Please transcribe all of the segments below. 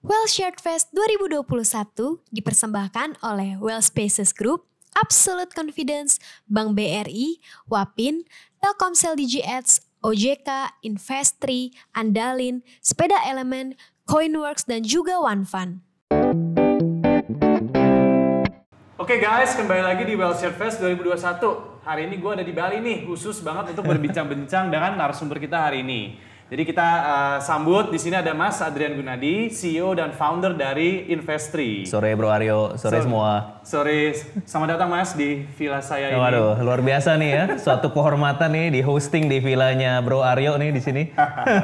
Well Shared Fest 2021 dipersembahkan oleh Well Spaces Group, Absolute Confidence, Bank BRI, Wapin, Telkomsel Digi Ads, OJK, Investri, Andalin, Sepeda Elemen, Coinworks, dan juga OneFund. Oke guys, kembali lagi di Well Shared Fest 2021. Hari ini gue ada di Bali nih, khusus banget untuk berbincang-bincang dengan narasumber kita hari ini. Jadi kita uh, sambut di sini ada Mas Adrian Gunadi, CEO dan founder dari Investri. Sore Bro Aryo, sore so, semua. Sore, selamat datang Mas di villa saya ini. Waduh, luar biasa nih ya, suatu kehormatan nih di hosting di villanya Bro Aryo nih di sini.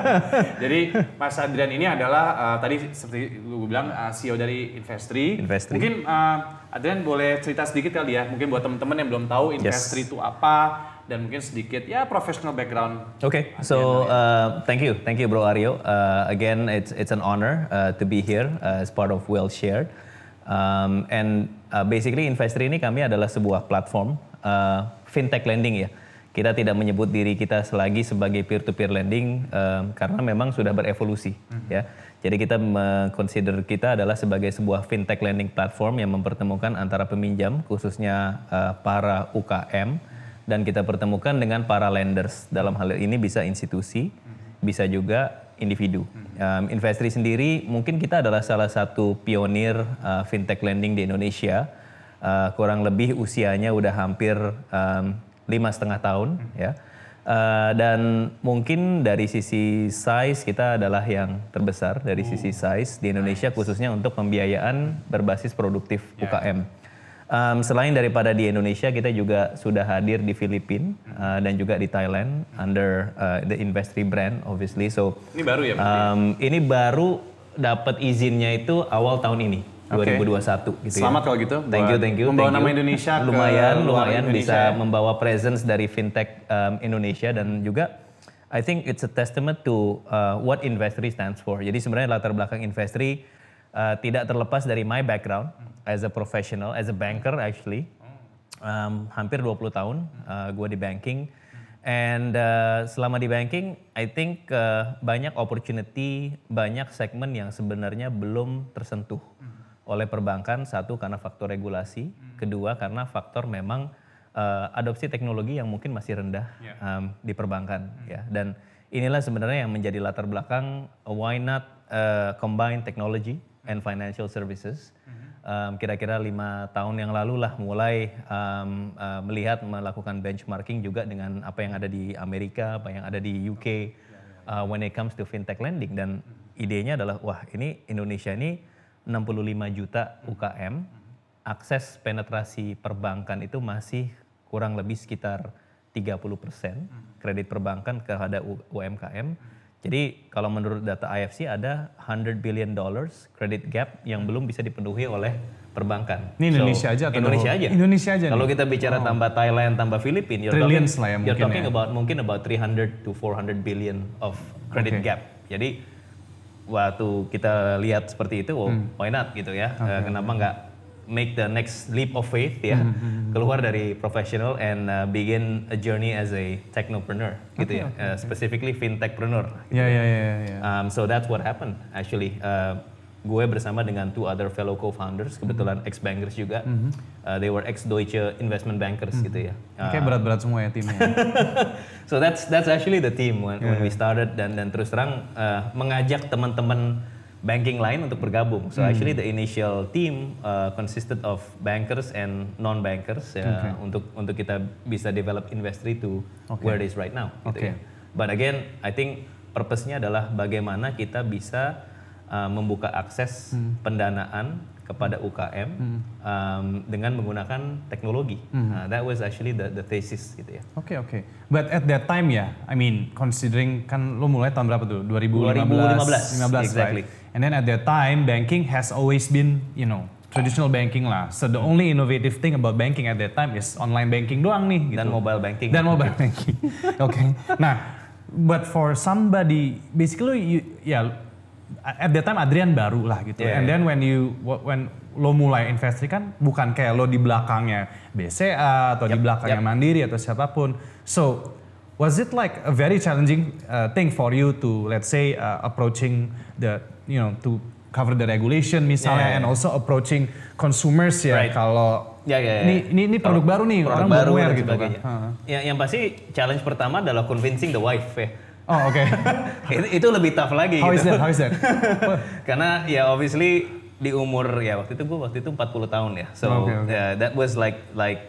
Jadi Mas Adrian ini adalah uh, tadi seperti gue bilang uh, CEO dari Investri. Investri. Mungkin uh, Adrian boleh cerita sedikit kali ya, mungkin buat teman-teman yang belum tahu Investri yes. itu apa dan mungkin sedikit ya professional background. Okay, so uh, thank you, thank you, Bro Aryo. Uh, again, it's it's an honor uh, to be here uh, as part of Well Shared. Um, and uh, basically Investri ini kami adalah sebuah platform uh, fintech lending ya. Kita tidak menyebut diri kita selagi sebagai peer-to-peer lending uh, karena memang sudah berevolusi mm-hmm. ya. Jadi kita consider kita adalah sebagai sebuah fintech lending platform yang mempertemukan antara peminjam khususnya uh, para UKM dan kita pertemukan dengan para lenders. Dalam hal ini bisa institusi, bisa juga individu. Um, Investri sendiri mungkin kita adalah salah satu pionir uh, fintech lending di Indonesia. Uh, kurang lebih usianya udah hampir lima setengah tahun, ya. Uh, dan mungkin dari sisi size kita adalah yang terbesar dari sisi size di Indonesia khususnya untuk pembiayaan berbasis produktif UKM. Um, selain daripada di Indonesia, kita juga sudah hadir di Filipina uh, dan juga di Thailand under uh, the Investri brand, obviously. So ini baru ya? Um, ini baru dapat izinnya itu awal tahun ini. Okay. 2021 gitu Selamat ya. kalau gitu. Thank you, thank you. Membawa thank nama Indonesia ke lumayan, lumayan Indonesia. bisa membawa presence dari fintech um, Indonesia dan juga I think it's a testament to uh, what Investri stands for. Jadi sebenarnya latar belakang Investri uh, tidak terlepas dari my background as a professional, as a banker actually. Um, hampir 20 tahun uh, gue di banking. And uh, selama di banking, I think uh, banyak opportunity, banyak segmen yang sebenarnya belum tersentuh oleh perbankan. Satu karena faktor regulasi, kedua karena faktor memang uh, adopsi teknologi yang mungkin masih rendah um, di perbankan. Ya. Dan inilah sebenarnya yang menjadi latar belakang uh, why not uh, combine technology and financial services. Um, kira-kira lima tahun yang lalu lah mulai um, uh, melihat melakukan benchmarking juga dengan apa yang ada di Amerika, apa yang ada di UK uh, when it comes to fintech lending. Dan idenya adalah wah ini Indonesia ini 65 juta UKM akses penetrasi perbankan itu masih kurang lebih sekitar 30 persen kredit perbankan kepada UMKM jadi kalau menurut data IFC ada 100 billion dollars credit gap yang belum bisa dipenuhi oleh perbankan. Ini Indonesia so, aja atau Indonesia aja. Indonesia aja. Kalau kita bicara oh. tambah Thailand, tambah Filipina, you're Trillions talking, lah ya mungkin you're talking ya. about mungkin about 300 to 400 billion of credit okay. gap. Jadi waktu kita lihat seperti itu, oh, hmm. why not gitu ya? Okay. Kenapa nggak make the next leap of faith ya, mm -hmm. keluar dari professional and uh, begin a journey as a technopreneur gitu ya, okay, uh, specifically fintechpreneur. Gitu yeah, ya. yeah, yeah, yeah. Um, so that's what happened actually. Uh, gue bersama dengan two other fellow co-founders, kebetulan mm-hmm. ex-bankers juga. Mm-hmm. Uh, they were ex-Deutsche investment bankers mm-hmm. gitu ya. Uh, Kayak berat-berat semua ya timnya. so that's that's actually the team when, yeah. when we started dan dan terus terang uh, mengajak teman-teman banking lain untuk bergabung. So hmm. actually the initial team uh, consisted of bankers and non-bankers ya okay. untuk untuk kita bisa develop industry to okay. where it is right now. Gitu okay. ya. But again, I think purpose-nya adalah bagaimana kita bisa uh, membuka akses hmm. pendanaan kepada UKM hmm. um, dengan menggunakan teknologi. Hmm. Uh, that was actually the the thesis gitu ya. Oke okay, oke. Okay. But at that time ya, yeah, I mean considering kan lo mulai tahun berapa tuh? 2015. 2015. 15 exactly. Right? And then at that time banking has always been, you know, traditional banking lah. So the only innovative thing about banking at that time is online banking doang nih gitu. Dan mobile banking. Dan mobile banking. oke. okay. Nah, but for somebody basically you ya yeah, at that time Adrian baru lah gitu. Yeah, And then when you when lo mulai investasi kan bukan kayak lo di belakangnya BCA atau yep, di belakangnya yep. Mandiri atau siapa pun. So was it like a very challenging uh, thing for you to let's say uh, approaching the you know to cover the regulation misalnya Yeah. and also approaching consumers ya Right. kalau Ya, ya, ya. ini ini ini produk Kalau baru nih produk orang baru aware gitu kan. Heeh. Ya, yang pasti challenge pertama adalah convincing the wife ya. Oh oke. itu, itu lebih tough lagi How is gitu. that? How is that? Karena ya obviously di umur ya waktu itu gue waktu itu 40 tahun ya. So Oke, oke. yeah, that was like like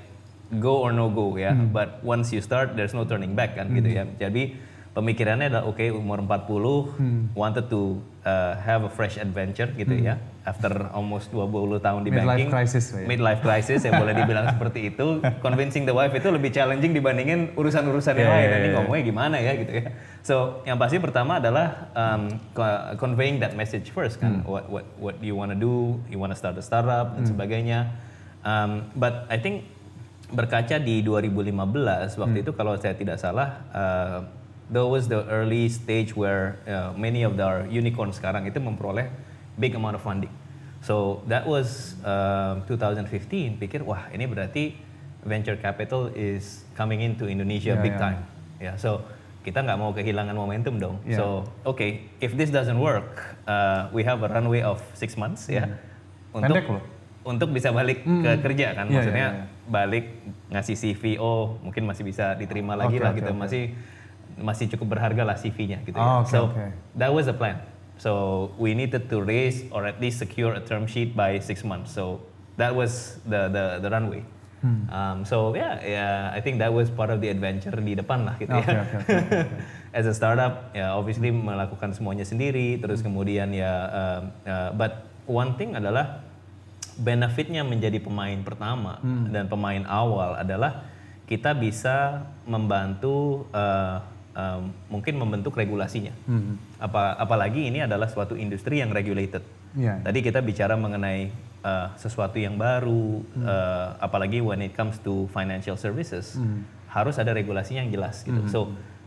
go or no go ya. Hmm. But once you start there's no turning back kan gitu ya. Jadi pemikirannya adalah oke umur 40 Hmm. wanted to uh, have a fresh adventure gitu ya. After almost 20 tahun di Midlife banking. crisis, Pak, ya. Midlife crisis ya boleh dibilang seperti itu. Convincing the wife itu lebih challenging dibandingin urusan-urusan yang lain. yeah, yeah. ngomongnya gimana ya gitu ya. So yang pasti pertama adalah um, co- conveying that message first kan. Hmm. What what what you wanna do, you wanna start a startup dan sebagainya. Um, but I think berkaca di 2015 Hmm. waktu itu kalau saya tidak salah. Uh, that was the early stage where uh, many of our unicorn sekarang itu memperoleh big amount of funding. So that was uh, 2015. Pikir wah ini berarti venture capital is coming into Indonesia Yeah, big yeah. time. Ya, so kita nggak mau kehilangan momentum dong. Yeah. So okay, if this doesn't work, uh, we have a runway of six months ya untuk Pendek loh. untuk bisa balik ke kerja kan. Yeah, Maksudnya yeah, yeah. balik ngasih CV, oh mungkin masih bisa diterima lagi Oke, lah oke, gitu. oke. Masih masih cukup berharga lah CV-nya gitu Oh, ya. oke, so oke. that was the plan. So we needed to raise or at least secure a term sheet by six months. So that was the the, the runway. Hmm. Um, so yeah, yeah, I think that was part of the adventure di depan lah gitu Oke, ya. oke, oke, As a startup, ya obviously melakukan semuanya sendiri, terus kemudian ya, um, uh, but one thing adalah benefitnya menjadi pemain pertama dan pemain awal adalah kita bisa membantu uh, um, mungkin membentuk regulasinya. Apa, apalagi ini adalah suatu industri yang regulated. Iya. Tadi kita bicara mengenai uh, sesuatu yang baru, uh, apalagi when it comes to financial services, harus ada regulasi yang jelas gitu. So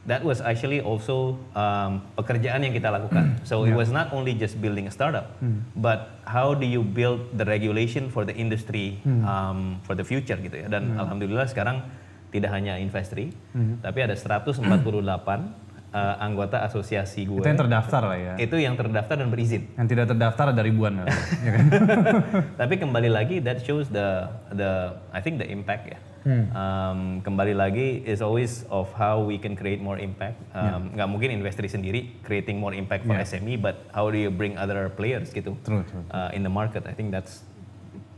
that was actually also um, pekerjaan yang kita lakukan. So it was not only just building a startup, but how do you build the regulation for the industry um, for the future gitu ya. Dan alhamdulillah sekarang tidak hanya Investri, tapi ada 148 uh, anggota asosiasi gue Itu yang terdaftar lah ya. itu yang terdaftar dan berizin. Yang tidak terdaftar ada ribuan ya kan? Tapi kembali lagi that shows the the I think the impact ya. Um, kembali lagi is always of how we can create more impact. Um, Nggak mungkin investri sendiri creating more impact for Yeah. SME, but how do you bring other players gitu True, true. uh, in the market? I think that's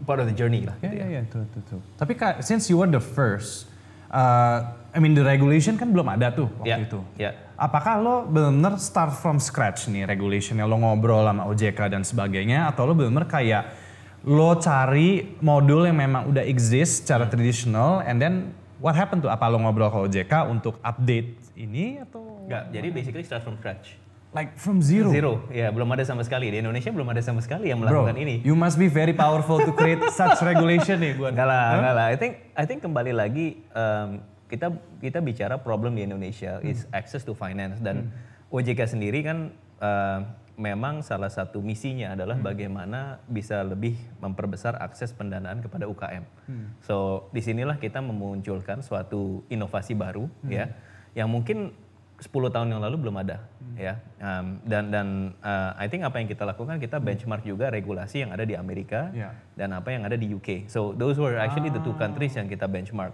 part of the journey lah. Ya, gitu ya, ya, true, true, true. Tapi since you were the first, uh, I mean the regulation kan belum ada tuh waktu Ya, itu. ya. Apakah lo benar-benar start from scratch nih regulationnya? Lo ngobrol sama OJK dan sebagainya, atau lo benar-benar kayak lo cari modul yang memang udah exist secara traditional, and then what happened tuh? Apa lo ngobrol ke OJK untuk update ini atau Nggak, jadi basically start from scratch. Like from zero? Zero, ya belum ada sama sekali di Indonesia belum ada sama sekali yang Bro, melakukan ini. you must be very powerful to create such regulation nih buat. Enggak lah, enggak lah. I think I think kembali lagi um, kita kita bicara problem di Indonesia is access to finance dan OJK sendiri kan uh, memang salah satu misinya adalah bagaimana bisa lebih memperbesar akses pendanaan kepada UKM. So di sinilah kita memunculkan suatu inovasi baru ya yang mungkin 10 tahun yang lalu belum ada ya Um, dan dan uh, I think apa yang kita lakukan kita benchmark juga regulasi yang ada di Amerika Ya. dan apa yang ada di UK. So those were actually the two countries yang kita benchmark.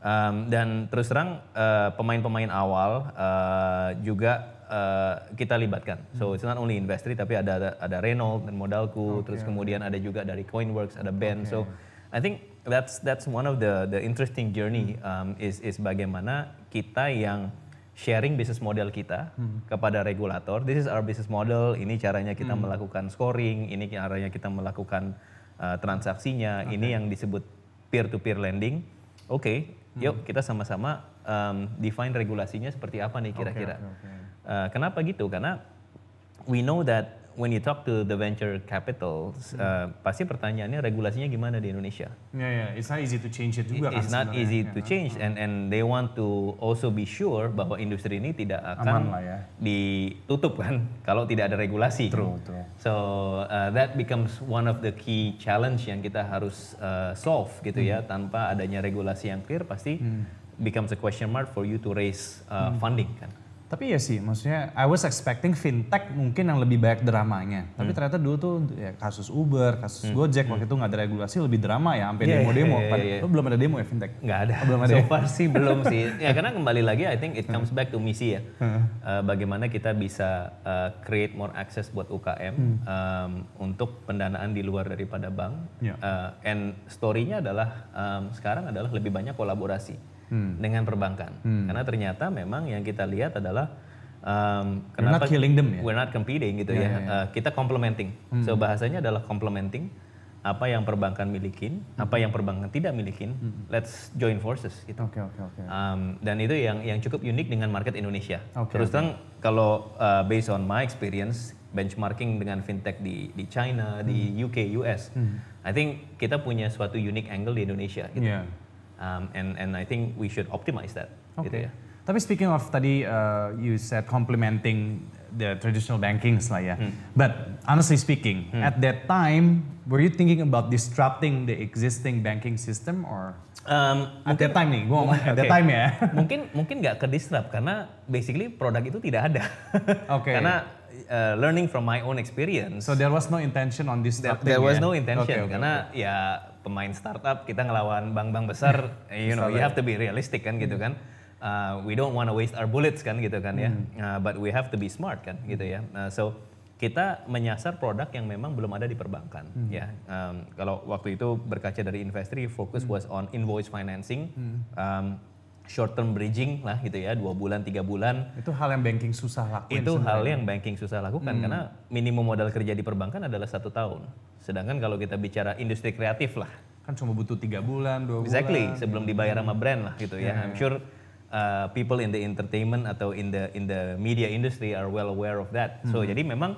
Um, dan terus terang uh, pemain-pemain awal uh, juga uh, kita libatkan. So it's not only Investri tapi ada ada, ada Renault dan modalku, terus kemudian ada juga dari Coinworks, ada Ben. So I think that's that's one of the the interesting journey um, is is bagaimana kita yang sharing business model kita kepada regulator. This is our business model. Ini caranya kita melakukan scoring. Ini caranya kita melakukan uh, transaksinya. Ini yang disebut peer to peer lending. Oke, yuk kita sama-sama um, define regulasinya seperti apa nih kira-kira. Uh, kenapa gitu? Karena we know that when you talk to the venture capitals, uh, pasti pertanyaannya regulasinya gimana di Indonesia? Ya ya, it's not easy to change it juga kan It's not sebenarnya. easy to change and and they want to also be sure bahwa industri ini tidak Aman akan lah ya. ditutup kan kalau tidak ada regulasi. True, true. So uh, that becomes one of the key challenge yang kita harus uh, solve gitu ya Hmm. tanpa adanya regulasi yang clear pasti becomes a question mark for you to raise uh, Hmm. funding kan. Tapi ya sih, maksudnya I was expecting fintech mungkin yang lebih banyak dramanya. Tapi Hmm. ternyata dulu tuh ya kasus Uber, kasus Gojek waktu itu nggak ada regulasi lebih drama ya, sampai Iya, demo-demo. Padahal iya. lu belum ada demo ya fintech? Nggak ada. Oh, belum ada so ya? far sih belum sih. Ya karena kembali lagi I think it comes back to misi ya. Uh, bagaimana kita bisa uh, create more access buat UKM um, untuk pendanaan di luar daripada bank. Uh, and story-nya adalah um, sekarang adalah lebih banyak kolaborasi dengan perbankan. Karena ternyata memang yang kita lihat adalah um, You're not killing them ya? we're not competing gitu ya. Uh, kita complementing. So bahasanya adalah complementing apa yang perbankan milikin, apa yang perbankan tidak milikin. Let's join forces gitu. Oke oke oke. Um, dan itu yang yang cukup unik dengan market Indonesia. Oke, Terus terang kalau uh, based on my experience benchmarking dengan fintech di di China, di UK, US, I think kita punya suatu unique angle di Indonesia gitu. Iya. Um, and and I think we should optimize that Oke. gitu ya. Tapi speaking of tadi uh, you said complementing the traditional banking lah ya. Hmm. But honestly speaking, at that time were you thinking about disrupting the existing banking system or Um, at that time nih, gua ngomong at that time ya. mungkin mungkin nggak ke disrupt karena basically produk itu tidak ada. Oke. karena uh, learning from my own experience. So there was no intention on There, disrupting there was ya? no intention Oke, oke, karena ya pemain startup kita ngelawan bank-bank besar, you know, you have to be realistic kan gitu kan. Uh, we don't want to waste our bullets kan gitu kan ya. Uh, but we have to be smart kan gitu ya. Uh, so kita menyasar produk yang memang belum ada di perbankan ya. Um, kalau waktu itu berkaca dari Investri, fokus was on invoice financing, um, short term bridging lah gitu ya, dua bulan tiga bulan Itu hal yang banking susah lakuin. itu sebenarnya. hal yang banking susah lakukan karena minimum modal kerja di perbankan adalah satu tahun. Sedangkan kalau kita bicara industri kreatif lah, kan cuma butuh tiga bulan, dua exactly bulan. sebelum dibayar sama brand lah gitu ya. I'm sure uh, people in the entertainment atau in the in the media industry are well aware of that. So jadi memang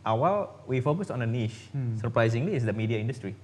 awal we focus on a niche. Surprisingly is the media industry.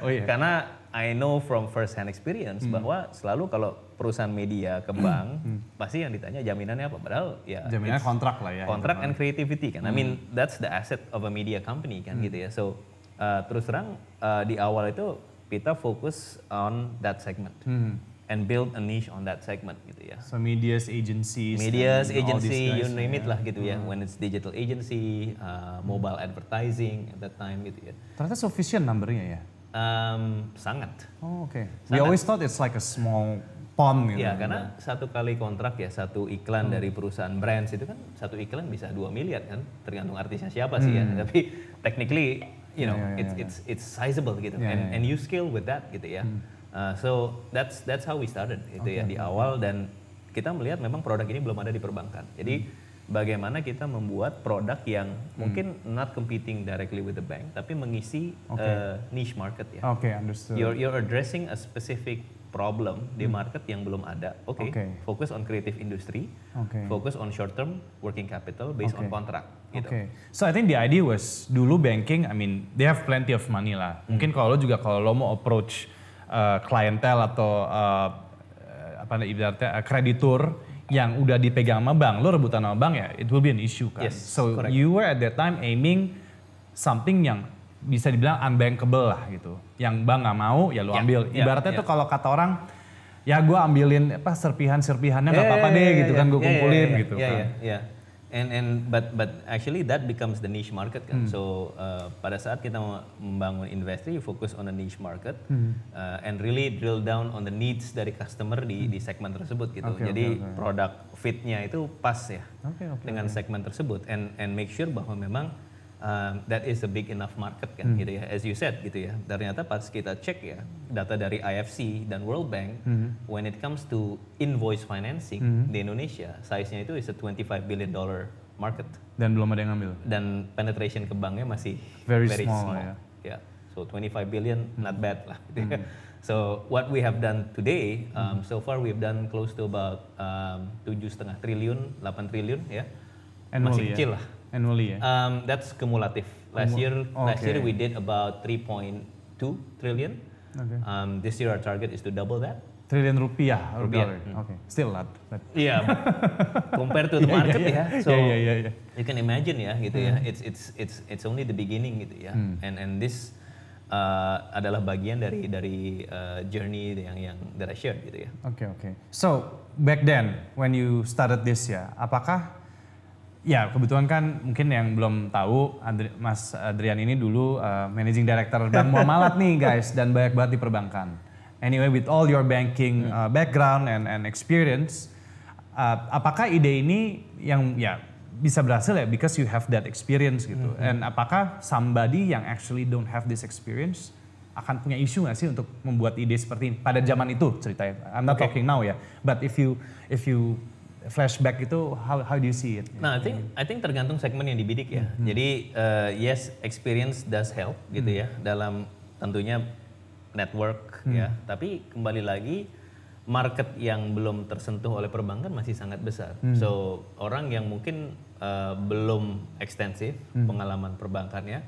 Oh iya. Karena I know from first hand experience bahwa selalu kalau perusahaan media ke bank pasti yang ditanya jaminannya apa padahal ya Jaminannya kontrak lah ya. kontrak and creativity kan. I mean that's the asset of a media company kan Hmm. gitu ya. So uh, terus terang uh, di awal itu kita fokus on that segment Hmm. and build a niche on that segment gitu ya. So media's agencies, Media's agency, guys, you name it ya. lah gitu ya. When it's digital agency, uh, mobile advertising at that time gitu ya. Ternyata sufficient numbernya ya. Um, sangat. Oh oke. We always thought it's like a small pond gitu. Ya karena satu kali kontrak ya satu iklan dari perusahaan brands itu kan satu iklan bisa 2 miliar kan? Tergantung artisnya siapa sih ya. Tapi technically you know Ya, ya, ya, it's it's it's sizable gitu. Ya, and ya, ya. and you scale with that gitu ya. Uh, so that's that's how we started gitu ya di awal. Dan kita melihat memang produk ini belum ada di perbankan. Jadi bagaimana kita membuat produk yang mungkin not competing directly with the bank tapi mengisi uh, niche market ya Oke, understood. You're you're addressing a specific problem di market yang belum ada. Oke. Oke. Fokus on creative industry. Oke. Fokus on short term working capital based on Oke. contract. Gitu. Oke, so I think the idea was dulu banking, I mean they have plenty of money lah. Mungkin kalau lo juga kalau lo mau approach uh, klientel atau uh, apa namanya ibaratnya uh, kreditur yang udah dipegang sama bank, lo rebutan sama bank ya, it will be an issue kan. Yes, so correct. you were at that time aiming something yang bisa dibilang unbankable lah gitu. Yang bank nggak mau ya lo Ya, ambil. ya, Ibaratnya ya. tuh kalau kata orang ya gue ambilin apa serpihan-serpihannya nggak Yeah, apa-apa yeah, deh yeah, gitu yeah, kan gue yeah, kumpulin yeah, yeah, gitu yeah, kan. yeah, yeah. And and but but actually that becomes the niche market Hmm. kan. So uh, pada saat kita membangun industri, you focus on a niche market Hmm. uh, and really drill down on the needs dari customer di di segmen tersebut gitu. Oke, Jadi oke. produk fitnya itu pas ya Oke, oke, dengan segmen tersebut and and make sure bahwa memang um, that is a big enough market kan gitu ya. As you said gitu ya. Ternyata pas kita cek ya data dari IFC dan World Bank when it comes to invoice financing di Indonesia size-nya itu is a 25 billion dollar market Dan belum ada yang ngambil. dan penetration ke banknya masih Very small, ya. Yeah. So 25 billion not bad lah. gitu ya. So what we have done today, um, so far we've done close to about um, tujuh setengah triliun, 8 triliun ya. Annually Masih ya? kecil lah. Annually ya. Um, that's cumulative. Last year, last year Okay. we did about 3.2 trillion. Oke. Um, this year our target is to double that. Triliun rupiah. Rupiah, dollar. Oke. Still lot. But Yeah, compare to the market ya. So Iya, iya, iya, iya. you can imagine ya gitu ya. It's it's it's it's only the beginning gitu ya. And and this uh, adalah bagian dari dari uh, journey yang yang that I shared gitu ya. Oke okay, oke. Okay. So back then when you started this ya, apakah ya kebetulan kan mungkin yang belum tahu Adri, Mas Adrian ini dulu uh, managing director Bank Muamalat nih guys dan banyak banget di perbankan. Anyway with all your banking uh, background and and experience, uh, apakah ide ini yang ya bisa berhasil ya because you have that experience gitu. Mm -hmm. And apakah somebody yang actually don't have this experience akan punya isu nggak sih untuk membuat ide seperti ini pada zaman itu ceritanya. I'm not okay. talking now ya, but if you if you flashback itu how how do you see it? Nah, I think I think tergantung segmen yang dibidik ya. Mm -hmm. Jadi uh, yes, experience does help gitu mm -hmm. ya dalam tentunya network mm -hmm. ya. Tapi kembali lagi market yang belum tersentuh oleh perbankan masih sangat besar. Hmm. So orang yang mungkin uh, belum ekstensif hmm. pengalaman perbankannya,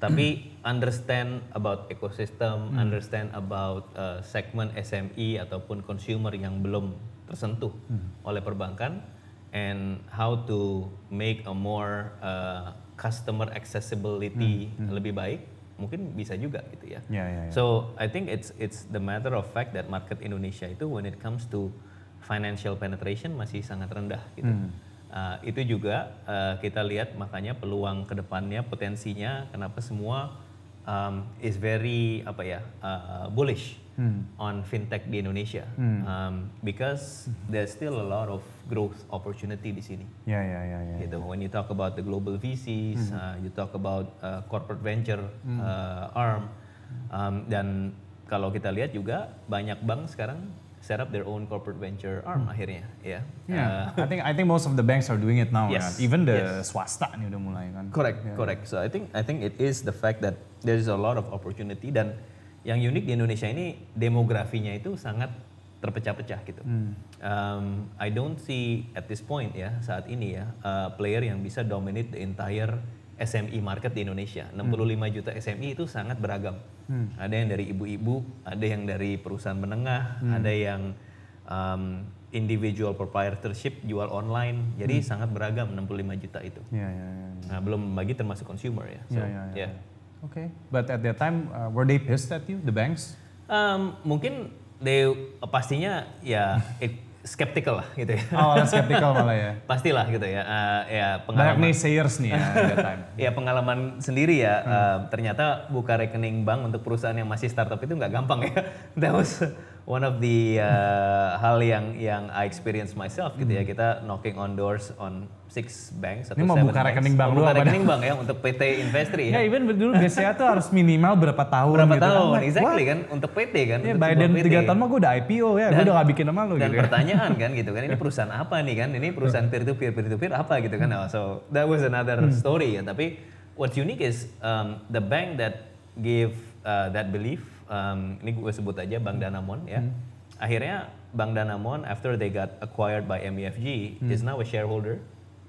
tapi understand about ekosistem, hmm. understand about uh, segmen SME ataupun consumer yang belum tersentuh hmm. oleh perbankan, and how to make a more uh, customer accessibility hmm. Hmm. lebih baik mungkin bisa juga gitu ya. Yeah, yeah, yeah. So I think it's it's the matter of fact that market Indonesia itu when it comes to financial penetration masih sangat rendah gitu. Hmm. Uh, itu juga uh, kita lihat makanya peluang ke depannya potensinya kenapa semua um, is very apa ya uh, bullish hmm. on fintech di Indonesia hmm. um, because there's still a lot of growth opportunity di sini. Ya ya ya ya. Gitu. When you talk about the global VCs, hmm. uh, you talk about uh, corporate venture hmm. uh, arm, um, dan kalau kita lihat juga banyak bank sekarang set up their own corporate venture arm hmm. akhirnya ya. Yeah. Uh, I think I think most of the banks are doing it now. Yes. Kan? Even the yes. swasta nih udah mulai kan. Correct, yeah. correct. So I think I think it is the fact that there is a lot of opportunity dan yang unik di Indonesia ini demografinya itu sangat terpecah-pecah gitu. Hmm. Um, I don't see at this point ya saat ini ya uh, player yang bisa dominate the entire SME market di Indonesia. 65 hmm. juta SME itu sangat beragam. Hmm. Ada yang dari ibu-ibu, ada yang dari perusahaan menengah, hmm. ada yang um, individual proprietorship jual online. Jadi hmm. sangat beragam 65 juta itu. Ya, ya, ya, ya. Nah, belum bagi termasuk consumer ya. So, ya, ya, ya. Yeah. Okay, but at that time uh, were they pissed at you, the banks? Um, mungkin they uh, pastinya ya it, skeptical lah gitu ya. Oh, skeptical malah ya. Pastilah gitu ya. Uh, ya pengalaman. Banyak naysayers nih ya time. ya pengalaman sendiri ya. Hmm. Uh, ternyata buka rekening bank untuk perusahaan yang masih startup itu nggak gampang ya. That was one of the uh, hal yang yang I experience myself gitu ya. hmm. ya kita knocking on doors on six banks atau Ini mau buka rekening bank dulu buka rekening bank ya untuk PT Investri ya. Ya even dulu BCA tuh harus minimal berapa tahun Berapa gitu kan. tahun, kan. exactly kan untuk PT kan. Ya Biden tiga tahun mah gue udah IPO ya, gue udah gak bikin nama lu dan gitu. Dan pertanyaan kan gitu kan, ini perusahaan apa nih kan, ini perusahaan peer to peer, peer to peer apa gitu kan. Oh, so that was another hmm. story ya, tapi what's unique is um, the bank that gave uh, that belief, um, ini gue sebut aja Bank Danamon ya, hmm akhirnya Bank Danamon after they got acquired by MUFG hmm. is now a shareholder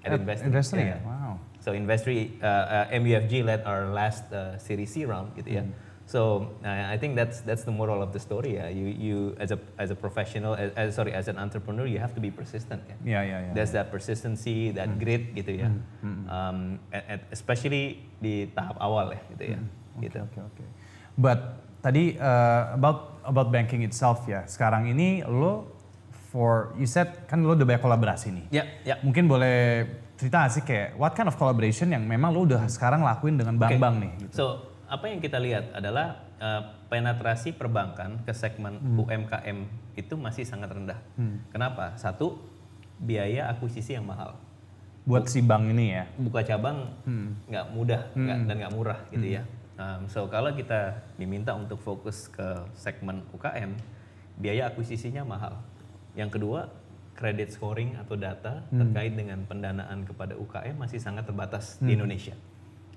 at, at Investri. Investri, yeah. wow. So Investri, uh, uh, MUFG led our last uh, Series C round gitu ya. Hmm. So uh, I think that's that's the moral of the story ya. You you as a as a professional, as, as sorry as an entrepreneur, you have to be persistent ya. Yeah, yeah, yeah. There's that persistency, that hmm. grit gitu ya. Hmm. Hmm. Um, at, at especially di tahap awal ya gitu ya. Hmm. Okay, gitu. Oke okay, oke. Okay. But tadi uh, about about banking itself ya. Sekarang ini lo for you said kan lo udah banyak kolaborasi nih. Ya, yeah, ya. Yeah. Mungkin boleh cerita sih kayak what kind of collaboration yang memang lo udah sekarang lakuin dengan bank-bank okay. nih gitu. So, apa yang kita lihat adalah uh, penetrasi perbankan ke segmen hmm. UMKM itu masih sangat rendah. Hmm. Kenapa? Satu, biaya akuisisi yang mahal. Buat si bank ini ya. Buka cabang hmm. nggak hmm. mudah hmm. Gak, dan nggak murah gitu hmm. ya. Um, so kalau kita diminta untuk fokus ke segmen UKM, biaya akuisisinya mahal. Yang kedua, credit scoring atau data hmm. terkait dengan pendanaan kepada UKM masih sangat terbatas hmm. di Indonesia.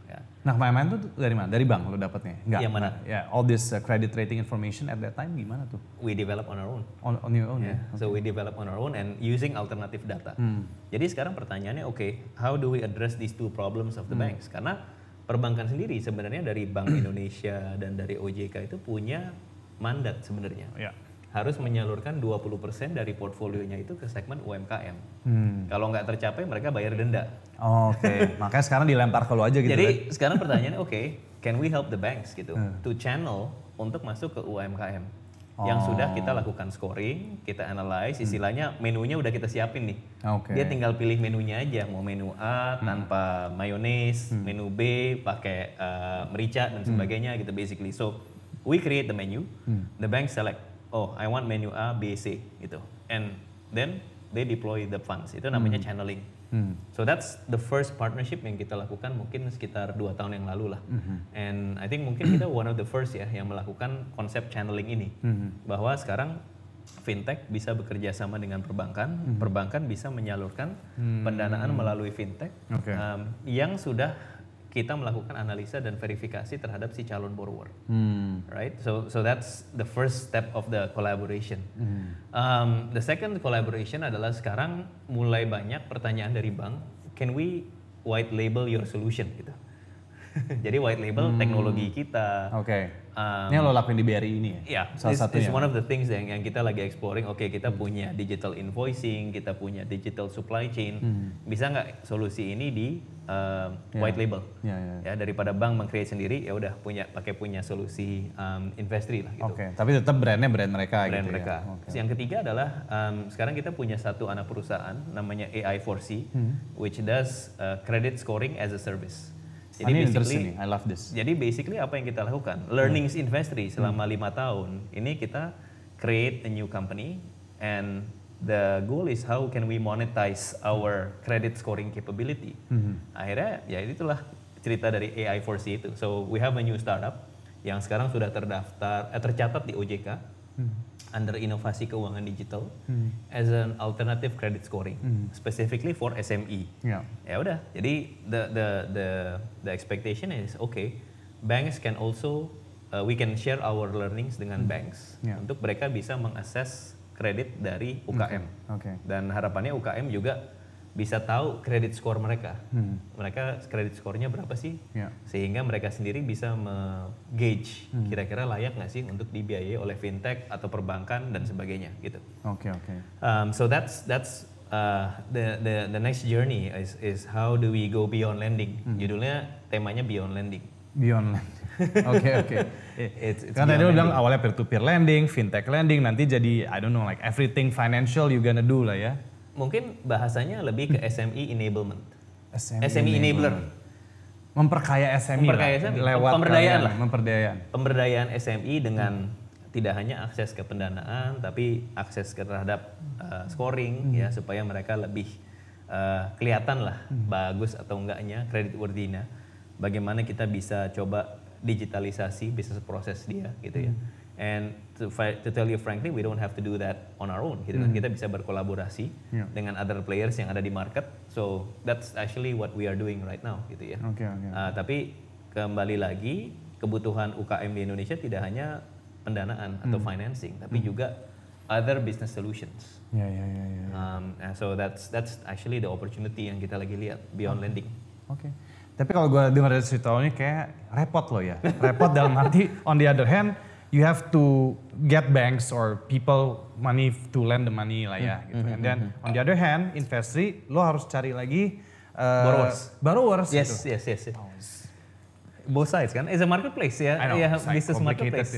Ya. Nah, main-main tuh dari mana? Dari bank lo dapatnya? Enggak. Yang mana? Ya, all this uh, credit rating information at that time gimana tuh? We develop on our own. On, on your own yeah. ya. Okay. So we develop on our own and using alternative data. Hmm. Jadi sekarang pertanyaannya, oke, okay, how do we address these two problems of the hmm. banks? Karena perbankan sendiri sebenarnya dari Bank Indonesia dan dari OJK itu punya mandat sebenarnya. Ya. Harus menyalurkan 20% dari portfolionya itu ke segmen UMKM. Hmm. Kalau nggak tercapai mereka bayar denda. Oh, oke, okay. makanya sekarang dilempar ke lo aja gitu. Jadi kan? sekarang pertanyaannya oke, okay, can we help the banks gitu to channel untuk masuk ke UMKM yang sudah kita lakukan scoring, kita analyze, istilahnya menunya udah kita siapin nih. Oke. Dia tinggal pilih menunya aja, mau menu A tanpa mayones, menu B pakai uh, merica dan sebagainya gitu basically. So we create the menu, the bank select, oh I want menu A, B, C gitu, and then they deploy the funds. Itu namanya channeling. So that's the first partnership yang kita lakukan mungkin sekitar dua tahun yang lalu lah. And I think mungkin kita one of the first ya yang melakukan konsep channeling ini. Bahwa sekarang fintech bisa bekerja sama dengan perbankan, perbankan bisa menyalurkan pendanaan melalui fintech Oke. um, yang sudah kita melakukan analisa dan verifikasi terhadap si calon borrower Hmm. right? So so that's the first step of the collaboration. Um, the second collaboration adalah sekarang mulai banyak pertanyaan dari bank, can we white label your solution gitu. Jadi white label teknologi kita. Oke. Um, Ini yang lo lakuin di BRI ini ya? Ya, Salah satunya. it's one of the things yang, yang kita lagi exploring. Oke, kita punya digital invoicing, kita punya digital supply chain. Bisa nggak solusi ini di uh, white label? Ya, ya. Ya, daripada bank meng-create sendiri, ya udah punya pakai punya solusi um, investri lah gitu. Oke, tapi tetap brandnya brand mereka Brand gitu mereka. ya? Oke. Yang ketiga adalah um, sekarang kita punya satu anak perusahaan namanya AI4C, which does uh, credit scoring as a service. Ah, ini basically nih, I love this. jadi basically apa yang kita lakukan? Learnings Investry selama lima tahun. Ini kita create a new company and the goal is how can we monetize our credit scoring capability. Akhirnya ya itulah cerita dari AI4C itu. So we have a new startup yang sekarang sudah terdaftar, eh, tercatat di OJK under inovasi keuangan digital as an alternative credit scoring, specifically for SME Ya. ya udah jadi the the the the expectation is okay banks can also uh, we can share our learnings dengan banks Ya. untuk mereka bisa mengakses kredit dari UKM Oke. dan harapannya UKM juga bisa tahu kredit skor mereka mereka kredit skornya berapa sih Ya. sehingga mereka sendiri bisa me-gauge kira-kira layak nggak sih untuk dibiayai oleh fintech atau perbankan dan sebagainya gitu Oke, oke. Um, so that's that's uh, the the the next journey is is how do we go beyond lending. Judulnya temanya beyond lending. Beyond land. Oke, oke. It's, it's Kan tadi lo bilang awalnya peer to peer lending, fintech lending, nanti jadi I don't know like everything financial you gonna do lah ya. Mungkin bahasanya lebih ke SME enablement. SME, SME enabler. Memperkaya SME Memperkaya SME. lewat Pemberdayaan lah. Memperdayaan. Pemberdayaan SME dengan tidak hanya akses ke pendanaan tapi akses terhadap uh, scoring ya supaya mereka lebih uh, kelihatan lah bagus atau enggaknya kredit worthy-nya. Bagaimana kita bisa coba digitalisasi bisnis proses dia gitu ya. And to, to tell you frankly, we don't have to do that on our own. Gitu kan. Kita bisa berkolaborasi Yeah. dengan other players yang ada di market. So that's actually what we are doing right now gitu ya. Oke, oke. Uh, tapi kembali lagi kebutuhan UKM di Indonesia tidak hanya pendanaan atau financing, tapi juga other business solutions. Ya, ya, ya, ya. Um, and so that's that's actually the opportunity yang kita lagi lihat beyond lending. Oke. Tapi kalau gue dengar dari cerita ini kayak repot lo ya. Repot dalam arti on the other hand you have to get banks or people money to lend the money lah ya gitu. And then on the other hand investri lo harus cari lagi uh, Borrowers. borrowers Yes, gitu. yes, yes. yes. Both sides kan, it's a marketplace ya, I know, ya business marketplace.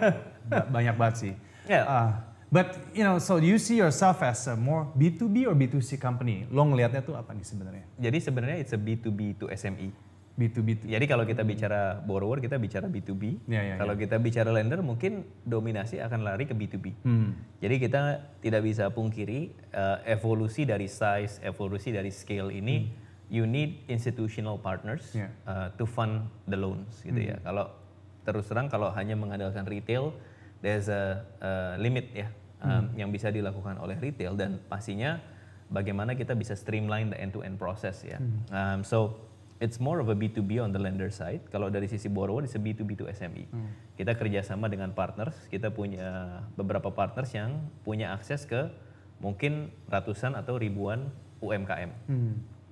Banyak banget sih. Yeah. Uh, but you know, so you see yourself as a more B2B or B2C company? Lo ngelihatnya tuh apa nih sebenarnya? Jadi sebenarnya it's a B2B to SME. B2B. tuh. Jadi kalau kita bicara borrower, kita bicara B2B. Ya, ya, kalau kita bicara lender, mungkin dominasi akan lari ke B2B. Hmm. Jadi kita tidak bisa pungkiri uh, evolusi dari size, evolusi dari scale ini, you need institutional partners Yeah. uh, to fund the loans gitu ya. Kalau terus terang kalau hanya mengandalkan retail, there's a, a limit ya um, yang bisa dilakukan oleh retail dan pastinya bagaimana kita bisa streamline the end-to-end process ya. Um, so it's more of a B2B on the lender side. Kalau dari sisi borrower, it's a B2B to SME. Kita kerjasama dengan partners. Kita punya beberapa partners yang punya akses ke mungkin ratusan atau ribuan UMKM.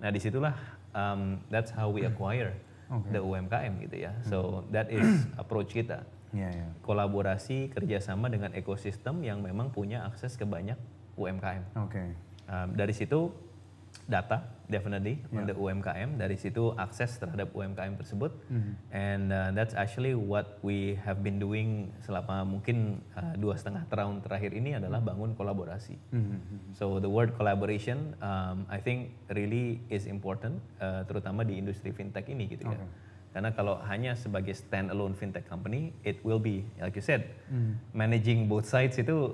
Nah di situlah um, that's how we acquire the UMKM gitu ya. So that is approach kita. Ya, ya. Kolaborasi kerjasama dengan ekosistem yang memang punya akses ke banyak UMKM. Oke. Um, dari situ data definitely yeah. on the UMKM. Dari situ akses terhadap UMKM tersebut. Mm-hmm. And uh, that's actually what we have been doing selama mungkin uh, dua setengah tahun terakhir ini adalah bangun kolaborasi. Mm-hmm. So the word collaboration, um, I think really is important, uh, terutama di industri fintech ini gitu okay. ya. Karena kalau hanya sebagai standalone fintech company, it will be, like you said, mm. managing both sides itu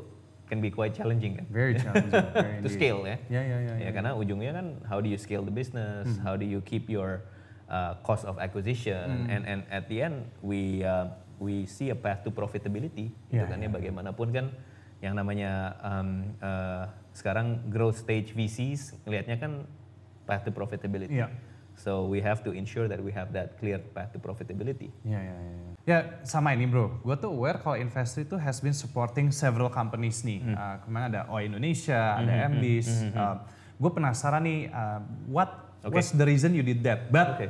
can be quite challenging kan. Very challenging. Very to scale ya. Ya, ya, ya. Ya, karena ujungnya kan how do you scale the business, hmm. how do you keep your uh, cost of acquisition, hmm. and and at the end we uh, we see a path to profitability. Yeah, gitu kan ya, ya bagaimanapun kan yang namanya um, uh, sekarang growth stage VCs ngelihatnya kan path to profitability. Yeah. So we have to ensure that we have that clear path to profitability. Ya, ya, ya. Ya sama ini bro, gue tuh aware kalau investor itu has been supporting several companies nih. Hmm. Uh, kemarin ada O Indonesia, ada hmm, Mbis. Hmm, hmm, hmm. uh, gue penasaran nih, uh, what okay. was the reason you did that? But okay.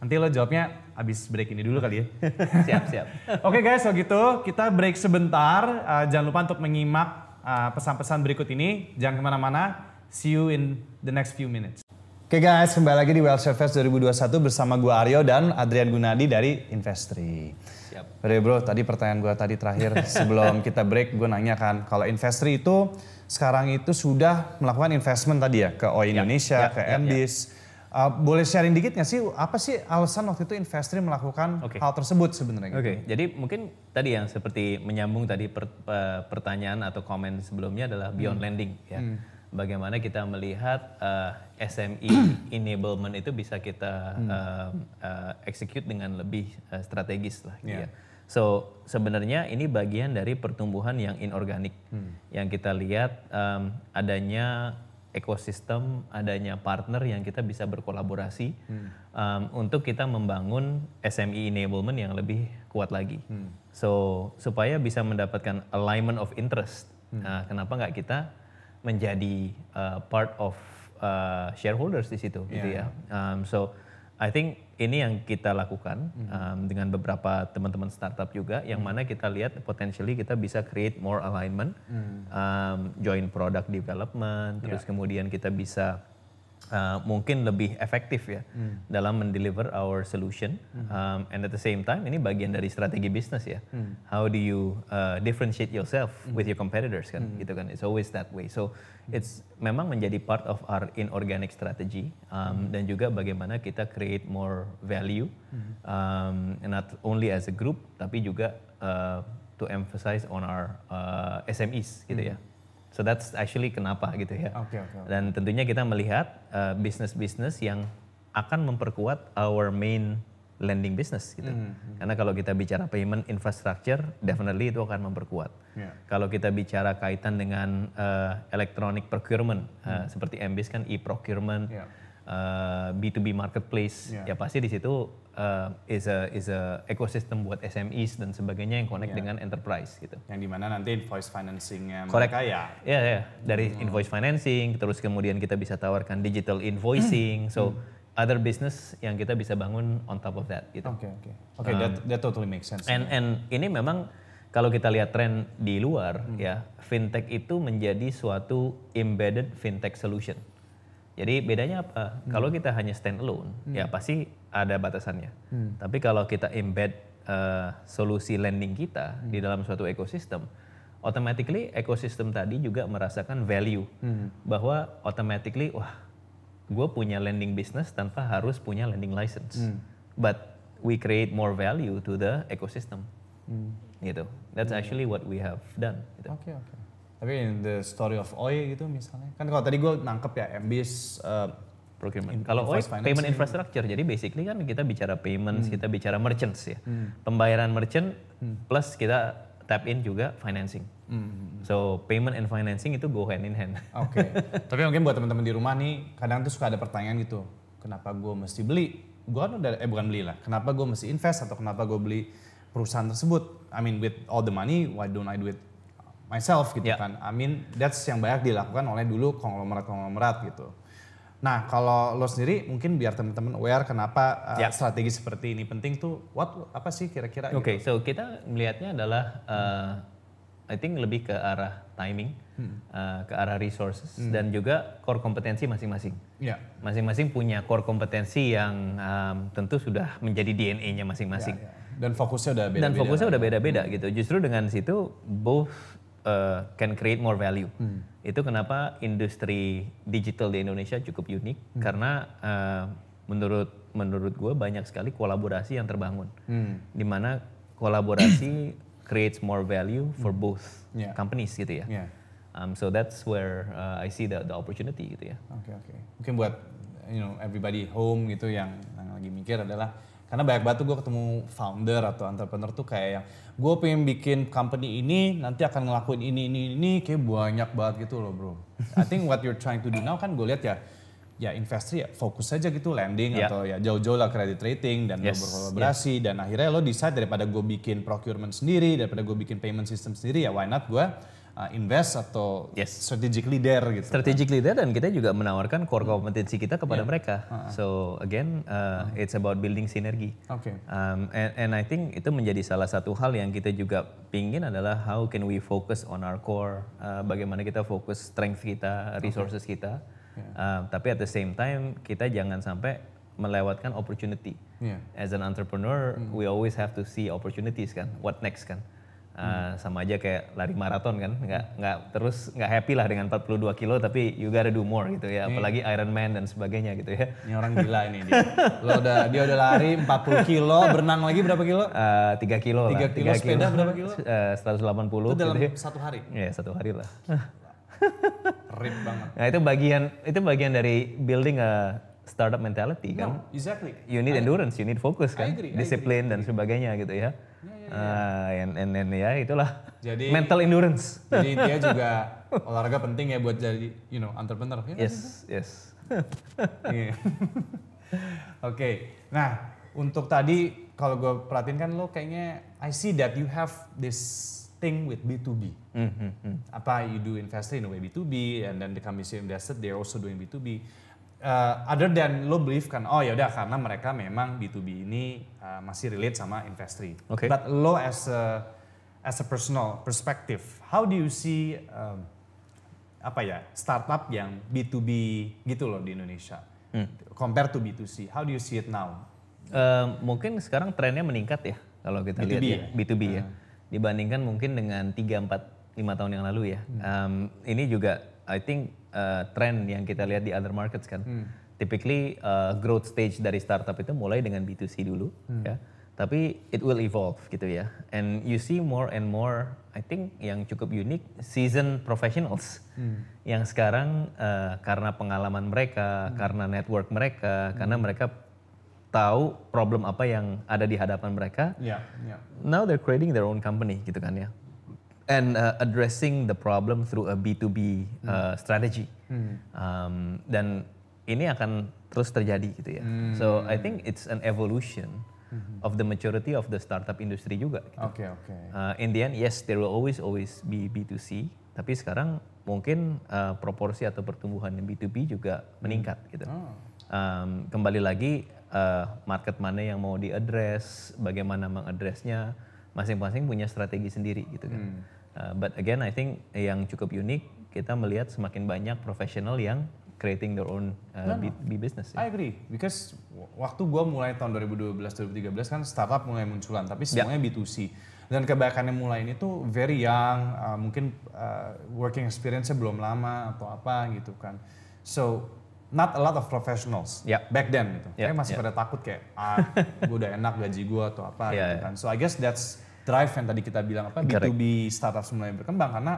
nanti lo jawabnya abis break ini dulu kali ya. siap, siap. Oke okay guys, kalau gitu kita break sebentar. Uh, jangan lupa untuk menyimak pesan-pesan uh, berikut ini. Jangan ke mana-mana. See you in the next few minutes. Oke okay guys, kembali lagi di Well Fest 2021 bersama gue Aryo dan Adrian Gunadi dari Investri. Siap. Bro, bro, tadi pertanyaan gue tadi terakhir sebelum kita break, gue nanya kan, kalau Investri itu sekarang itu sudah melakukan investment tadi ya ke OI Indonesia, ya, ya, ke ya, MDIS. Ya. Uh, boleh sharing dikit nggak sih apa sih alasan waktu itu Investri melakukan okay. hal tersebut sebenarnya? Oke, okay. gitu? jadi mungkin tadi yang seperti menyambung tadi per, uh, pertanyaan atau komen sebelumnya adalah beyond hmm. lending ya. Hmm bagaimana kita melihat uh, eh, SME enablement itu bisa kita hmm. uh, uh, execute dengan lebih uh, strategis lah. Gitu yeah. ya. So sebenarnya ini bagian dari pertumbuhan yang inorganik hmm. yang kita lihat um, adanya ekosistem, adanya partner yang kita bisa berkolaborasi hmm. um, untuk kita membangun SME enablement yang lebih kuat lagi. Hmm. So supaya bisa mendapatkan alignment of interest. Hmm. Nah, kenapa nggak kita menjadi uh, part of uh, shareholders di situ yeah. gitu ya. Um, so I think ini yang kita lakukan mm-hmm. um, dengan beberapa teman-teman startup juga, yang mm-hmm. mana kita lihat potentially kita bisa create more alignment, mm-hmm. um, join product development, terus yeah. kemudian kita bisa uh, mungkin lebih efektif ya hmm. dalam mendeliver our solution. Hmm. Um, and at the same time ini bagian dari strategi bisnis ya. Hmm. How do you uh, differentiate yourself hmm. with your competitors kan? Hmm. Gitu kan. It's always that way. So hmm. it's memang menjadi part of our inorganic strategy um, hmm. dan juga bagaimana kita create more value hmm. um, not only as a group tapi juga uh, to emphasize on our uh, SMEs gitu hmm. ya. So that's actually kenapa gitu ya. Okay, okay, okay. Dan tentunya kita melihat uh, bisnis-bisnis yang akan memperkuat our main lending business gitu. Mm -hmm. Karena kalau kita bicara payment infrastructure, definitely itu akan memperkuat. Yeah. Kalau kita bicara kaitan dengan uh, electronic procurement, mm. uh, seperti MBIS kan e-procurement, yeah. uh, B2B marketplace, yeah. ya pasti di situ uh, is a is a ecosystem buat SMEs dan sebagainya yang connect yeah. dengan enterprise gitu. Yang di mana nanti invoice financingnya mereka ya. Ya ya dari hmm. invoice financing terus kemudian kita bisa tawarkan digital invoicing. so hmm. other business yang kita bisa bangun on top of that gitu. Oke okay, oke. Okay. Oke okay, um, that that totally makes sense. And and ini memang kalau kita lihat tren di luar hmm. ya fintech itu menjadi suatu embedded fintech solution. Jadi bedanya apa? Hmm. Kalau kita hanya stand alone, hmm. ya pasti ada batasannya. Hmm. Tapi kalau kita embed uh, solusi lending kita hmm. di dalam suatu ekosistem, automatically ekosistem tadi juga merasakan value hmm. bahwa automatically wah, gue punya lending business tanpa harus punya lending license, hmm. but we create more value to the ecosystem. Hmm. Gitu. That's hmm. actually what we have done. Gitu. Oke okay, oke. Okay. Tapi in the story of OI gitu misalnya. Kan kalau tadi gue nangkep ya MBIS uh, procurement. Kalau OI payment infrastructure. Jadi basically kan kita bicara payments, hmm. kita bicara merchants ya. Hmm. Pembayaran merchant hmm. plus kita tap in juga financing. Hmm. So payment and financing itu go hand in hand. Oke. Okay. Tapi mungkin buat teman-teman di rumah nih, kadang tuh suka ada pertanyaan gitu. Kenapa gue mesti beli? Gue kan udah, eh bukan beli lah. Kenapa gue mesti invest atau kenapa gue beli perusahaan tersebut? I mean with all the money, why don't I do it myself gitu yeah. kan. I mean that's yang banyak dilakukan oleh dulu konglomerat-konglomerat gitu. Nah kalau lo sendiri mungkin biar teman-teman aware kenapa uh, yeah. strategi seperti ini penting tuh what apa sih kira-kira? Oke, okay, gitu? so kita melihatnya adalah uh, I think lebih ke arah timing, uh, ke arah resources dan juga core kompetensi masing-masing. Ya. Masing-masing punya core kompetensi yang um, tentu sudah menjadi DNA-nya masing-masing. Ya, Dan fokusnya udah beda-beda. Dan fokusnya udah beda-beda gitu. Justru dengan situ both uh, can create more value. Itu kenapa industri digital di Indonesia cukup unik karena uh, menurut menurut gue banyak sekali kolaborasi yang terbangun. Di mana kolaborasi creates more value for both Yeah. companies gitu ya. Yeah. Um, so that's where uh, I see the the opportunity gitu ya. Oke oke. Mungkin buat you know everybody home gitu yang, yang lagi mikir adalah karena banyak banget tuh gue ketemu founder atau entrepreneur tuh kayak yang gue pengen bikin company ini nanti akan ngelakuin ini ini ini kayak banyak banget gitu loh bro. I think what you're trying to do now kan gue lihat ya ya investor ya fokus aja gitu landing Yeah. atau ya jauh-jauh lah credit rating dan Yes, lo berkolaborasi dan akhirnya lo decide daripada gue bikin procurement sendiri daripada gue bikin payment system sendiri ya why not gue uh, invest atau Yes. strategic leader gitu. strategic leader dan kita juga menawarkan core kompetensi kita kepada mereka. So again, uh, it's about building sinergi. Oke. Um, and, and I think itu menjadi salah satu hal yang kita juga pingin adalah how can we focus on our core, uh, bagaimana kita fokus strength kita, resources kita. Um, tapi at the same time kita jangan sampai melewatkan opportunity. Iya. As an entrepreneur, we always have to see opportunities kan, what next kan. Uh, sama aja kayak lari maraton kan, nggak nggak terus nggak happy lah dengan 42 kilo, tapi you gotta do more gitu ya, apalagi Ironman dan sebagainya gitu ya. Ini orang gila ini dia. Lo udah dia udah lari 40 kilo, berenang lagi berapa kilo? Uh, 3 kilo Tiga lah. kilo, sepeda berapa kilo? Eh, 180 Itu dalam gitu ya. satu hari. Ya satu hari lah. Rip banget. Nah itu bagian itu bagian dari building a startup mentality kan. No, exactly. You need endurance, you need focus kan, agree, I disiplin dan sebagainya gitu ya. Ah, and, and, and ya itulah Jadi- mental endurance. Jadi intinya juga olahraga penting ya buat jadi you know entrepreneur. Ya? Yes, yes. Iya. Oke. Nah, untuk tadi kalau gue perhatiin kan lo kayaknya I see that you have this thing with B2B. Mhm, Apa you do investing in a way B2B and then the companies you invested they're also doing B2B. Uh, other than lo believe kan oh ya udah karena mereka memang B2B ini uh, masih relate sama investri. Oke. But lo as a as a personal perspective, how do you see um, apa ya startup yang B2B gitu loh di Indonesia compare to B2C how do you see it now Eh, mungkin sekarang trennya meningkat ya kalau kita lihat B2B ya, ya? B2B ya. Dibandingkan mungkin dengan 3 4 5 tahun yang lalu ya. Um, ini juga I think uh, tren yang kita lihat di other markets kan. Typically uh, growth stage dari startup itu mulai dengan B2C dulu ya. Tapi it will evolve gitu ya. And you see more and more I think yang cukup unik seasoned professionals yang sekarang uh, karena pengalaman mereka, karena network mereka, karena mereka tahu problem apa yang ada di hadapan mereka. ya ya Now they're creating their own company gitu kan ya. And uh, addressing the problem through a B2B uh, strategy. Um, dan ini akan terus terjadi gitu ya. So I think it's an evolution of the maturity of the startup industry juga. gitu. oke oke Uh, in the end, yes, there will always always be B2C. Tapi sekarang mungkin uh, proporsi atau pertumbuhan yang B2B juga meningkat gitu. Um, kembali lagi uh, market mana yang mau diadres, bagaimana mengadresnya, masing-masing punya strategi sendiri gitu kan. Uh, but again, I think yang cukup unik kita melihat semakin banyak profesional yang creating their own uh, B2B business. I ya. agree because waktu gua mulai tahun 2012 2013 kan startup mulai munculan tapi semuanya B2C dan kebanyakannya mulai ini tuh very young uh, mungkin uh, working experience-nya belum lama atau apa gitu kan so not a lot of professionals Ya. back then gitu Ya, kayak masih ya. pada takut kayak ah gue udah enak gaji gua atau apa Ya, gitu ya. kan so I guess that's drive yang tadi kita bilang apa Correct. B2B startup mulai berkembang karena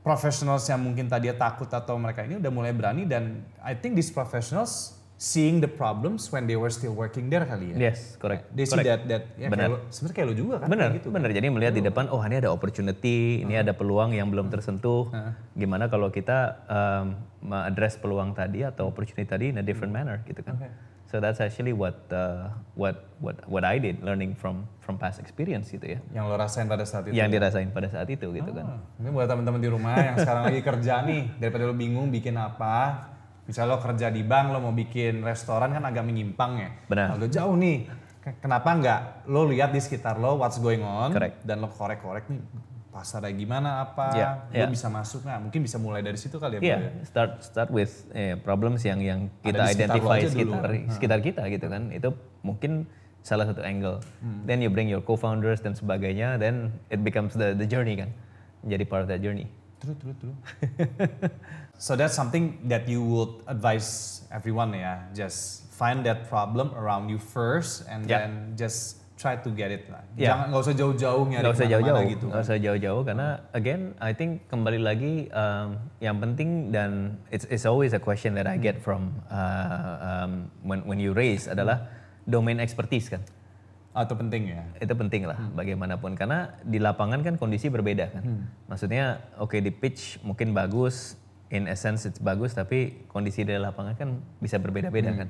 professionals yang mungkin tadi takut atau mereka ini udah mulai berani dan I think these professionals seeing the problems when they were still working there kali ya. Yes, correct. They see that correct. that ya Benar. sebenarnya kayak lo juga kan Benar, gitu. benar. Jadi melihat di depan, oh ini ada opportunity, ini ada peluang yang belum tersentuh. Gimana kalau kita um, address peluang tadi atau opportunity tadi in a different manner gitu kan. So that's actually what uh, what what what I did learning from from past experience gitu ya. Yang lo rasain pada saat itu. Yang dirasain pada saat itu gitu kan. Ah, Ini buat teman-teman di rumah yang sekarang lagi kerja nih, daripada lo bingung bikin apa, misalnya lo kerja di bank, lo mau bikin restoran kan agak menyimpang ya. Benar. Agak jauh nih. Ke- Kenapa nggak lo lihat di sekitar lo what's going on Correct. dan lo korek-korek nih pasarnya gimana apa, Yeah, gue yeah. bisa masuk nggak? Mungkin bisa mulai dari situ kali ya. Bro, ya? start start with eh, problems yang yang kita di sekitar identify aja dulu. sekitar sekitar kita gitu kan. Itu mungkin salah satu angle. Then you bring your co-founders dan sebagainya, then it becomes the the journey kan. Menjadi part of that journey. True, true, true. so that's something that you would advise everyone ya. Just find that problem around you first and Yeah. then just try to get it lah. Yeah. Jangan nggak usah jauh-jauh nyari Nggak usah jauh-jauh, gitu. nggak usah jauh-jauh karena again I think kembali lagi um, yang penting dan it's it's always a question that I get from uh, um, when when you raise adalah domain expertise kan. Atau penting ya. itu penting lah bagaimanapun karena di lapangan kan kondisi berbeda kan maksudnya oke di pitch mungkin bagus in essence it's bagus tapi kondisi di lapangan kan bisa berbeda-beda kan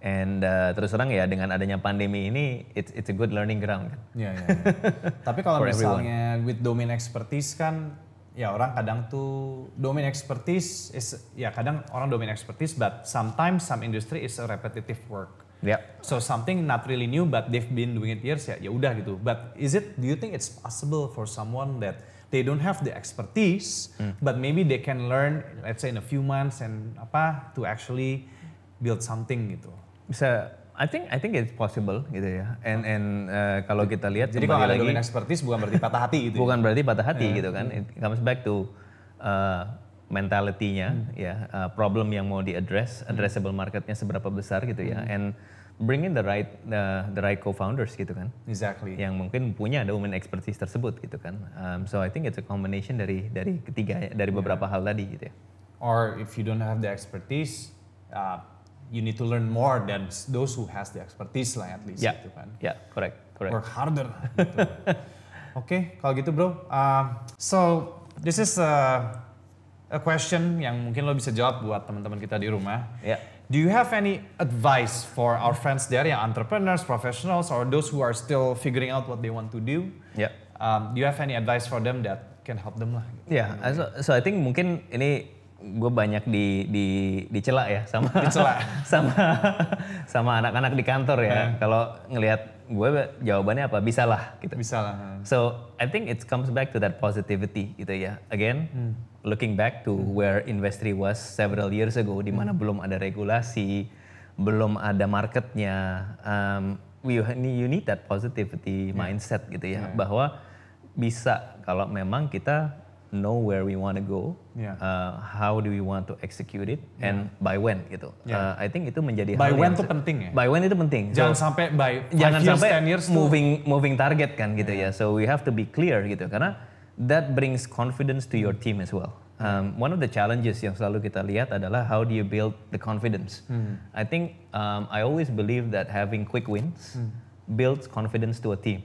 and uh, terus terang ya dengan adanya pandemi ini it's it's a good learning ground kan Iya, iya. iya. Tapi kalau For everyone. misalnya with domain expertise kan ya orang kadang tuh domain expertise is ya kadang orang domain expertise but sometimes some industry is a repetitive work. ya So something not really new but they've been doing it years ya ya udah gitu. But is it do you think it's possible for someone that they don't have the expertise but maybe they can learn let's say in a few months and apa to actually build something gitu. Bisa I think I think it's possible gitu ya. And and uh, kalau kita lihat Jadi kalau ada lagi domain expertise bukan berarti patah hati gitu. ya? bukan berarti patah hati gitu kan. It comes back to uh, mentality-nya ya. Uh, problem yang mau di address addressable marketnya seberapa besar gitu ya. And bring in the right uh, the right co-founders gitu kan. Exactly. yang mungkin punya domain expertise tersebut gitu kan. Um, so I think it's a combination dari dari ketiga dari beberapa hal tadi gitu ya. Or if you don't have the expertise, uh, you need to learn more than those who has the expertise lah at least ya gitu kan. ya correct correct Work harder. gitu. Oke, kalau gitu bro. Uh, so this is a, a question yang mungkin lo bisa jawab buat teman-teman kita di rumah. ya Do you have any advice for our friends there yang entrepreneurs, professionals, or those who are still figuring out what they want to do? ya Um, do you have any advice for them that can help them lah? Ya, so, so I think mungkin ini gue banyak di di dicela ya sama Dicela. sama sama anak-anak di kantor ya. Kalau ngelihat gue jawabannya apa bisalah gitu. Bisa lah. So I think it comes back to that positivity gitu ya. Again, looking back to where Investri was several years ago, di mana belum ada regulasi, belum ada marketnya. Um, we you need that positivity mindset gitu ya, bahwa bisa kalau memang kita know where we want to go, Yeah. uh, how do we want to execute it, and by when gitu. Uh, I think itu menjadi By hal when se- penting ya? By when itu penting. So- Jangan sampai by jangan years, sampai 10 years tuh- moving moving target kan gitu ya. So we have to be clear gitu karena that brings confidence to your team as well. Um, one of the challenges yang selalu kita lihat adalah how do you build the confidence. Hmm. I think um, I always believe that having quick wins Hmm. builds confidence to a team.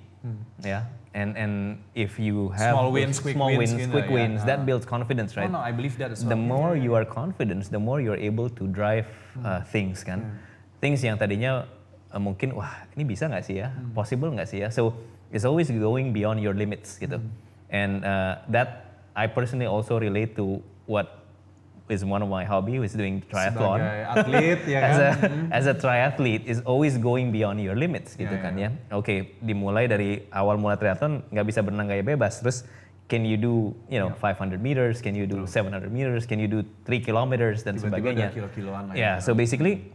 Yeah. And and if you have Small wins, quick small wins wins, gitu quick ya. wins, that builds confidence, right? Oh no, I believe that as the well. more you are confident, the more you're able to drive uh, things kan. Things yang tadinya uh, mungkin wah ini bisa nggak sih ya, possible nggak sih ya. So it's always going beyond your limits gitu. And uh, that I personally also relate to what is one of my hobby, is doing triathlon. Sebagai atlet ya as kan. a as a triathlete is always going beyond your limits gitu Ya, kan ya. ya. Oke, dimulai dari awal mulai triathlon nggak bisa berenang gaya bebas, terus can you do you know 500 meters, can you do 700 meters, can you do 3 kilometers dan Tiba-tiba sebagainya. kilo-kiloan lah ya. Yeah, so basically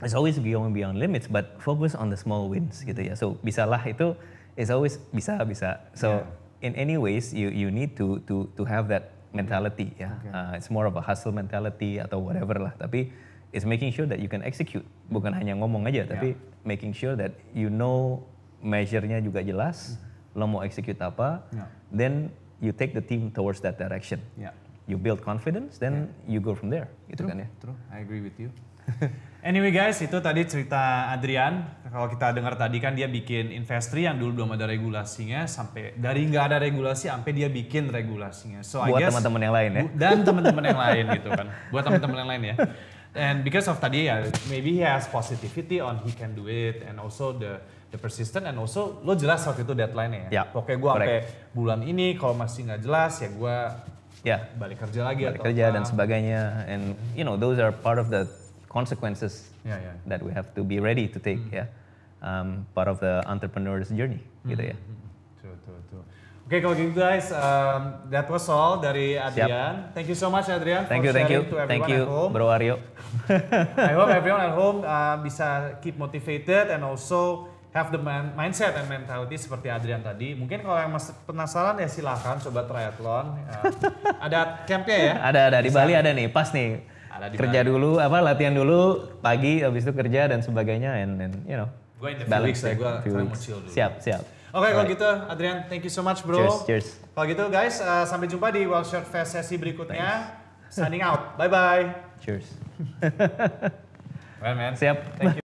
it's always going beyond limits, but focus on the small wins gitu ya. So bisalah itu is always bisa bisa. So in any ways you you need to to to have that mentality ya. Uh, it's more of a hustle mentality atau whatever lah. Tapi it's making sure that you can execute, bukan hanya ngomong aja, tapi making sure that you know measure-nya juga jelas. Lo mau execute apa, Yeah. then you take the team towards that direction. Ya. You build confidence, then you go from there, gitu kan ya. True, I agree with you. anyway guys, itu tadi cerita Adrian. Kalau kita dengar tadi kan dia bikin investri yang dulu belum ada regulasinya sampai dari nggak ada regulasi sampai dia bikin regulasinya. So I Buat guess teman-teman yang lain ya. Dan teman-teman yang lain gitu kan. Buat teman-teman yang lain ya. And because of tadi ya, maybe he has positivity on he can do it and also the the persistent and also lo jelas waktu itu deadline-nya ya. Ya, Pokoknya gue sampai bulan ini kalau masih nggak jelas ya gue Ya, balik kerja lagi balik atau kerja apa. dan sebagainya and you know those are part of the consequences Ya, ya. that we have to be ready to take ya um, part of the entrepreneur's journey gitu ya True, true, true. Oke kalau gitu guys, um, that was all dari Adrian. Thank you so much Adrian Thank for you, thank you, to thank you, at home. Bro Aryo. I hope everyone at home uh, bisa keep motivated and also have the man- mindset and mentality seperti Adrian tadi. Mungkin kalau yang masih penasaran ya silahkan coba triathlon. Uh, ada campnya ya? Ada ada di Bali ada nih, pas nih. Ada di kerja dulu, apa latihan dulu, pagi habis itu kerja dan sebagainya, and, and you know. Gue in the few weeks ya, gue sekarang mau chill dulu. Siap, siap. Oke kalau gitu Adrian, thank you so much bro. Cheers, cheers. Kalau gitu guys, uh, sampai jumpa di Well Short Fest sesi berikutnya. Signing out, bye bye. Cheers. Well man, Siap. thank you.